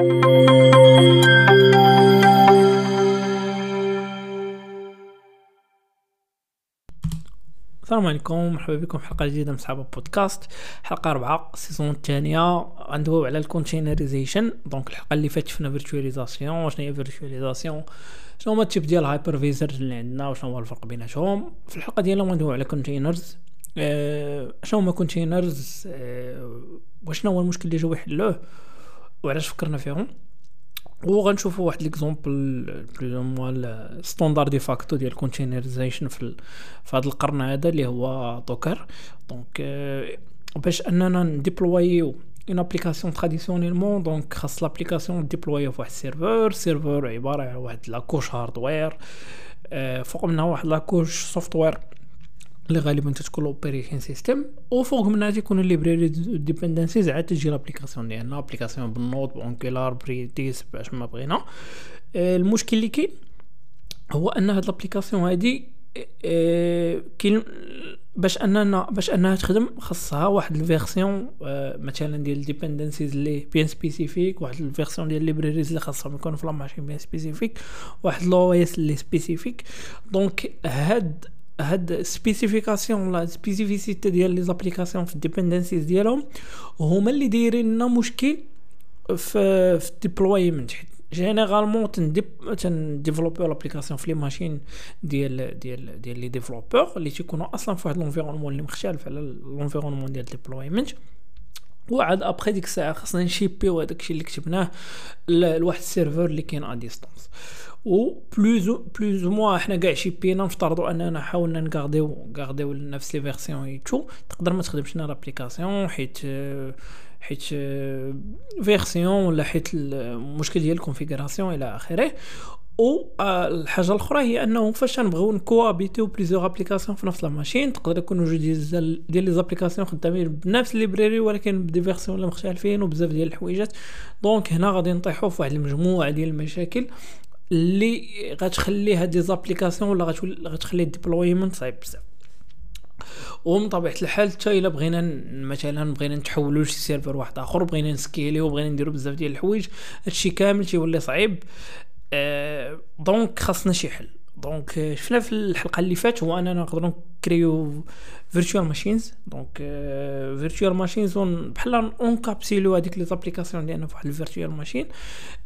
السلام عليكم مرحبا بكم في حلقة جديدة من صحابه بودكاست. حلقة رابعة ال saison الثانية. غندويو على ال containerization donc الحلقة اللي فاتت شفنا virtualisation شنو هي virtualisation شنو هما ال types ديال ال hypervisor اللي عندنا؟ وشنو هو الفرق بيناتهم؟ في الحلقة ديالنا غندويو على containers أه شنو هما containers أه وشنو هو المشكل اللي جاو يحلوه؟ وعلاش فكرنا فيهم؟ وغنشوفوا واحد l'exemple plus ou moins standard de facto ديال containerization في في هذا القرن هذا اللي هو Docker donc باش أننا نديبلويو une application traditionnellement donc خاص l'application déployée في واحد ال server server عبارة على واحد la couche hardware فوق منها واحد la couche software اللي غالبا تتكون ال operating system وفوق منها تيكون ال library dependencies عاد تجي l'application ديالنا application ب ال Node ب Angular بريتيس باش ما بغينا. آه، المشكل اللي كاين هو أن هاد l'application هادي آه، كاين باش أننا باش أنها تخدم خاصها واحد ال version آه، مثلا ديال dependencies اللي bien spécifique واحد ال version ديال libraries اللي خاصهم يكونوا في machine bien spécifique واحد l'OS اللي spécifique donc هاد هاد spécification la spécificité ديال les applications في ال dependencies ديالهم هما اللي دايرين لنا مشكل في في ال deployment généralement تنديب تنديفلوبيو l'application في les machines ديال ديال ديال les développeurs اللي تيكونوا أصلا في واحد l'environnement اللي مختلف على l'environnement ديال ال deployment وعاد ابخي ديك الساعة خاصنا نشيبيو هذاك الشيء اللي كتبناه لواحد ال server اللي كاين à distance و plus ou moins حنا كاع شيبينا نفترضوا أننا حاولنا نغارديو غارديو نفس les versions et tout تقدر ما تخدمش لنا l'application حيت حيت version ولا حيت المشكل ديال ال configuration إلى آخره. و الحاجة الأخرى هي أنه فاش نبغيو نكوابيتيو plusieurs applications في نفس machine تقدر يكونوا جوج ديال ديال les applications خدامين بنفس ال library ولكن ب des versions اللي مختلفين وبزاف ديال الحويجات. donc هنا غادي نطيحوا في واحد المجموعة ديال المشاكل. اللي غتخلي هاد les applications ولا غتخلي ال deployment صعيب بزاف. ومن طبيعة الحال حتى إلا بغينا مثلا بغينا نتحولوا لشي server واحد آخر بغينا نسكيليو بغينا نديرو بزاف ديال الحوايج هادشي كامل تيولي صعيب. أه donc خاصنا شي حل. donc شفنا في الحلقة اللي فاتت هو أننا نقدروا نكريو virtual machines donc virtual machines بحال encapsuler هذيك les applications ديالنا في واحد ال virtual machine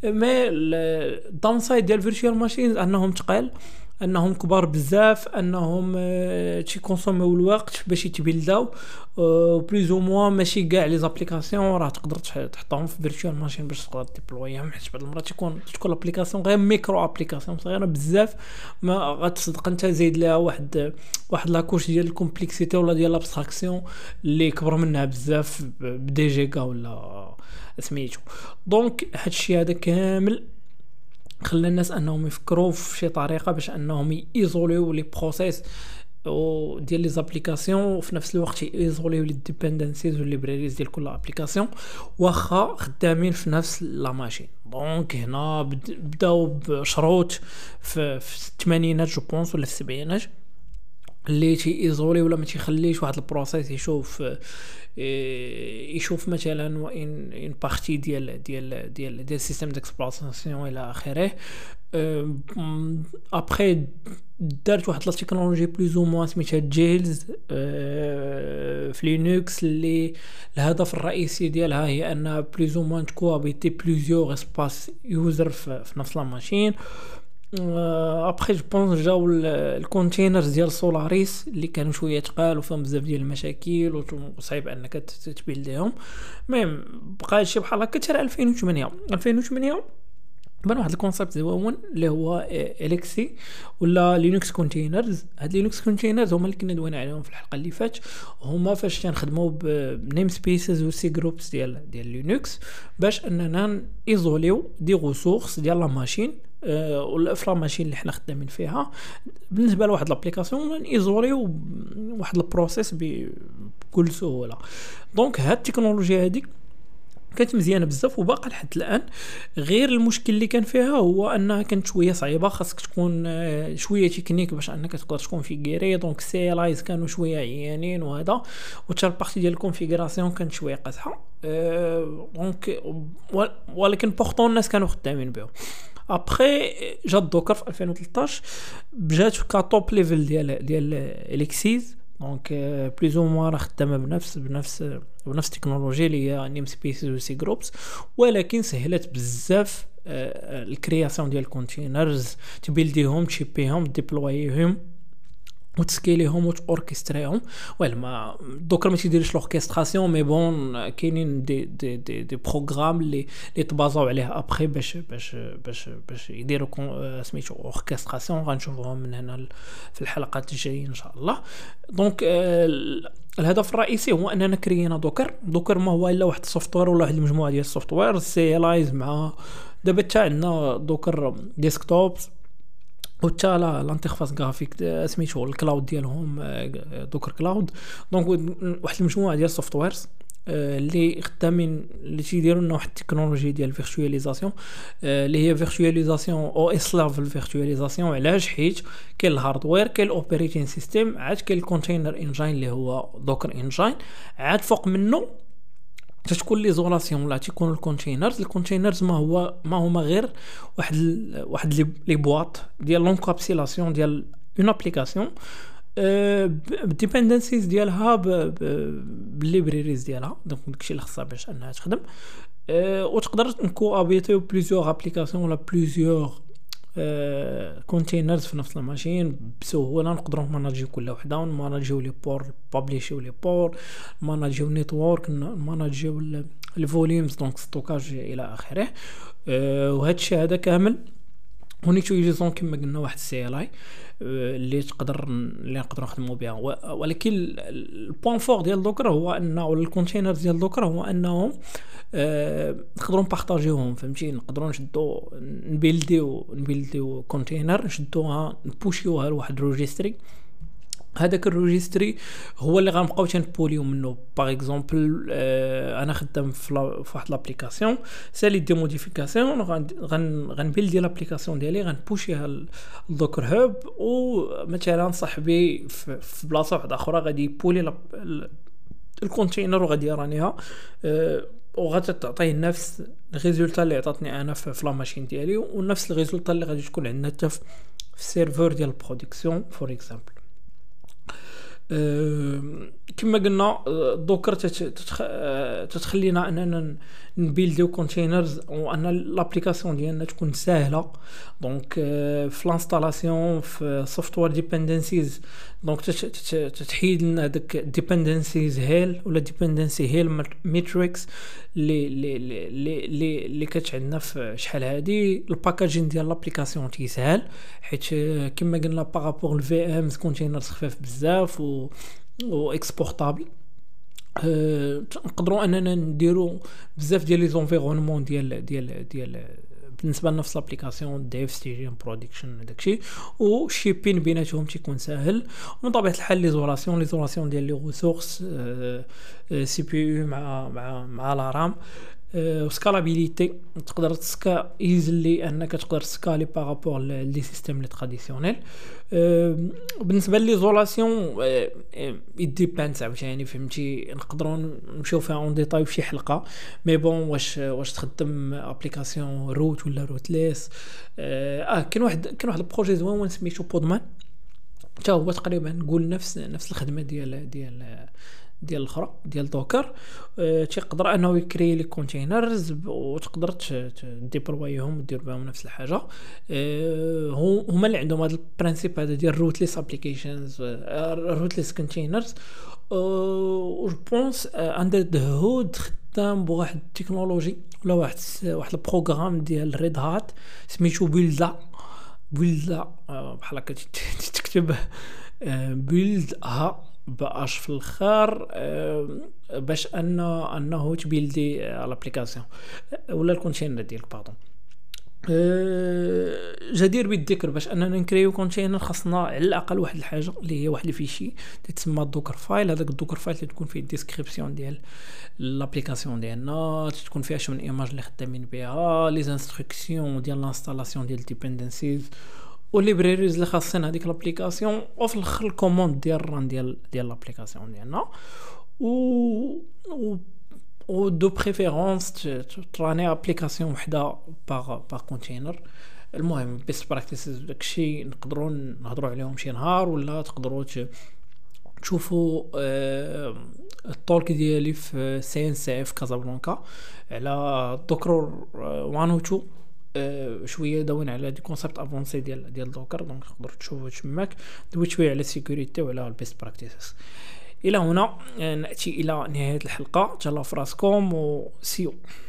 mais ال downside ديال virtual machines أنهم تقال. انهم كبار بزاف انهم آه، تيكونسوميو الوقت باش يتبيلداو plus ou moins ماشي كاع les applications راه تقدر تحطهم في virtual machine باش تقدر ديبلويهم حيت بعض المرات تكون تكون l'application غير micro application صغيرة بزاف ما غتصدق انت زايد لها واحد واحد la couche ديال ال complexity ولا ديال l'abstraction اللي كبر منها بزاف ب des gigas ولا سميتو. donc هادشي هذا كامل. خلى الناس أنهم يفكروا في شي طريقة باش أنهم يزوليو les process ديال les applications وفي نفس الوقت يزوليو les dependencies وال libraries ديال كل application واخا خدامين في نفس la machine. donc هنا بداو ب chroot في الثمانينات je pense ولا في السبعينات اللي تيزولي ولا ما تيخليش واحد ال process يشوف إيه، يشوف مثلا و une une partie ديال ديال ديال ديال système d'exploitation إلى آخره. ابخي دارت واحد la technologie plus ou moins سميتها jails في Linux اللي الهدف الرئيسي ديالها هي ان plus ou moins تكوابيتي plusieurs espaces user في نفس la machine après je pense جاو ال containers ديال Solaris اللي كانوا شوية تقال وفيهم بزاف ديال المشاكل وصعيب أنك تبيلديهم المهم بقى شي بحال هكا حتى 2008 2008 بان واحد ال concept زوين اللي هو LXC ولا Linux containers هاد Linux containers هما اللي كنا دوينا عليهم في الحلقة اللي فاتت. هما فاش تنخدموا ب namespaces و cgroups ديال ديال Linux باش أننا ايزوليو des ressources ديال la machine أه ولا l'infra machine اللي حنا خدامين فيها. بالنسبة لواحد l'application ايزوليو واحد ال process بكل سهولة. donc هاد التكنولوجيا هذيك كانت مزيانة بزاف وباقا لحد الآن. غير المشكل اللي كان فيها هو أنها كانت شوية صعيبة. خاصك تكون آه، شوية تكنيك باش أنك تقدر تكون في غيري دونك سي لايز كانوا شوية عيانين وهذا. وتا ال partie ديال ال configuration كانت شوية قاصحه donc ولكن pourtant الناس كانوا خدامين بهم. ابخي جا Docker في 2013 بجات ك top level ديال ديال LXCs donc plus ou moins راه خدامه بنفس بنفس بنفس التكنولوجيا اللي هي namespaces و cgroups ولكن سهلت بزاف ال création ديال ال containers تبيلديهم تشيبيهم ديبلويهم وتسكيليهم وتوركستريهم ويل ما Docker ما تيديرش l'orchestration mais bon كاينين des des des, des programmes اللي اللي تبازاو عليه ابخي باش باش باش باش يديروا سميتو orchestration غنشوفوهم من هنا في الحلقات الجايه ان شاء الله donc الهدف الرئيسي هو اننا كريينا Docker Docker ما هو الا واحد ال software ولا واحد المجموعه ديال ال software CLIs مع دابا حتى عندنا Docker Desktop وتا l'interface graphique سميتو ال cloud ديالهم Docker Cloud. donc واحد المجموعة ديال ال softwares اللي خدامين اللي تيديروا لنا واحد التكنولوجي ديال ال virtualisation اللي هي virtualisation OS-level virtualisation علاش؟ حيت كاين ال hardware كاين ال operating system عاد كاين ال container engine اللي هو Docker Engine عاد فوق منه تتكون l'isolation ولا تيكون ال containers ال containers ما هو ما هما غير واحد ال واحد les boîtes ديال l'encapsulation ديال une application بال dependencies ديالها بال libraries ديالها donc داكشي اللي خصها باش انها تخدم وتقدر نكو ابيتيو plusieurs applications ولا plusieurs containers في نفس ال machine بسهولة نقدروا نmanageيو كل وحدة ونماناجيو لي بور بابليشيو لي بور ماناجيو نيتورك ماناجيو ال volumes donc stockage إلى آخره. أه وهذا الشيء هذا كامل. ونutilisons كما قلنا واحد ال CLI اللي تقدر اللي نقدروا نخدموا بها ولكن ال point fort ديال Docker هو أنه ال containers ديال Docker هو أنهم آه نقدروا نpartageيوهم فهمتي؟ نقدروا نشدو نبيلديو نبيلديو كونتينر نشدوها نpushيوها لواحد registry هذاك ال registry هو اللي غنبقاو تنpullيو منه par exemple آه أنا خدام في واحد l'application سالي des modifications غن غنbuildي l'application ديالي غنpushيها ل Docker Hub ومثلا صاحبي في بلاصة واحدة أخرى غادي يpullي ال container وغادي يrunنيها أه وغتعطيه نفس ال résultat اللي عطاتني أنا في la machine ديالي ونفس ال résultat اللي غادي تكون عندنا حتى في ال serveur ديال ال production for example كما قلنا Docker تتخلينا أننا نbuildيو containers وأن l'application ديالنا تكون ساهلة. donc في l'installation في software dependencies donc تتحيد لنا هذاك dependencies hell ولا dependency hell matrix اللي اللي اللي اللي كانت عندنا في شحال هادي؟ ال packaging ديال l'application تيسهل حيت كما قلنا par rapport ال VMs containers خفاف بزاف و و exportables أه نقدروا أننا نديرو بزاف ديال les environnements ديال ديال ديال بالنسبة لنفس l'application dev staging production داكشي و shipping بيناتهم تيكون ساهل ومن طبيعه الحال l'isolation l'isolation ديال les ressources CPU مع مع مع la RAM. و scalability تقدر تsca easily أنك تقدر تscaleي par rapport les systèmes les traditionnels بالنسبة l'isolation ça dépend عاوتاني فهمتي؟ نقدروا نمشيو فيها en détail في شي حلقة. mais bon واش واش تخدم application root ولا rootless آه كاين واحد كاين واحد ال projet زوين سميتو Podman حتى هو تقريبا نقول نفس نفس الخدمة ديال ديال ديال الاخرى ديال Docker أه تيقدر انه يcréeي les containers وتقدر تdeployيهم ودير بهم نفس الحاجة. أه هما اللي عندهم هذا ال principe هذا ديال rootless applications rootless containers و je pense under the hood خدام بواحد التكنولوجي ولا واحد واحد ال programme ديال Red Hat سميتو Buildah Buildah بحال هكا تكتب build ها باش في الآخر باش ان أنه تbuildي l'application ولا ال container ديالك pardon أه جدير بالذكر باش أننا نcréeيو container خاصنا على الأقل واحد الحاجة اللي هي واحد ال fichier تسمى Dockerfile هذاك ال Dockerfile تكون فيه ال description ديال l'application ديالنا تكون فيها شي من image اللي خدامين بها les instructions ديال l'installation ديال dependencies و libraries اللي خاصين هذيك l'application وفي الآخر ال commande ديال ال run ديال ديال l'application ديالنا. و و de préférence تrunني application وحده par par container المهم best practices داكشي نقدروا نهضروا عليهم شي نهار ولا تقدروا تشوفوا آه ال talk ديالي في CNCF Casablanca على Docker وانوتو آه شوية داوين على des concepts avancés ديال ديال Docker donc تقدروا تشوفوا تماك دويت شوية على ال sécurité وعلى ال best practices. إلى هنا نأتي إلى نهاية الحلقة. تهلاو فراسكم وسيو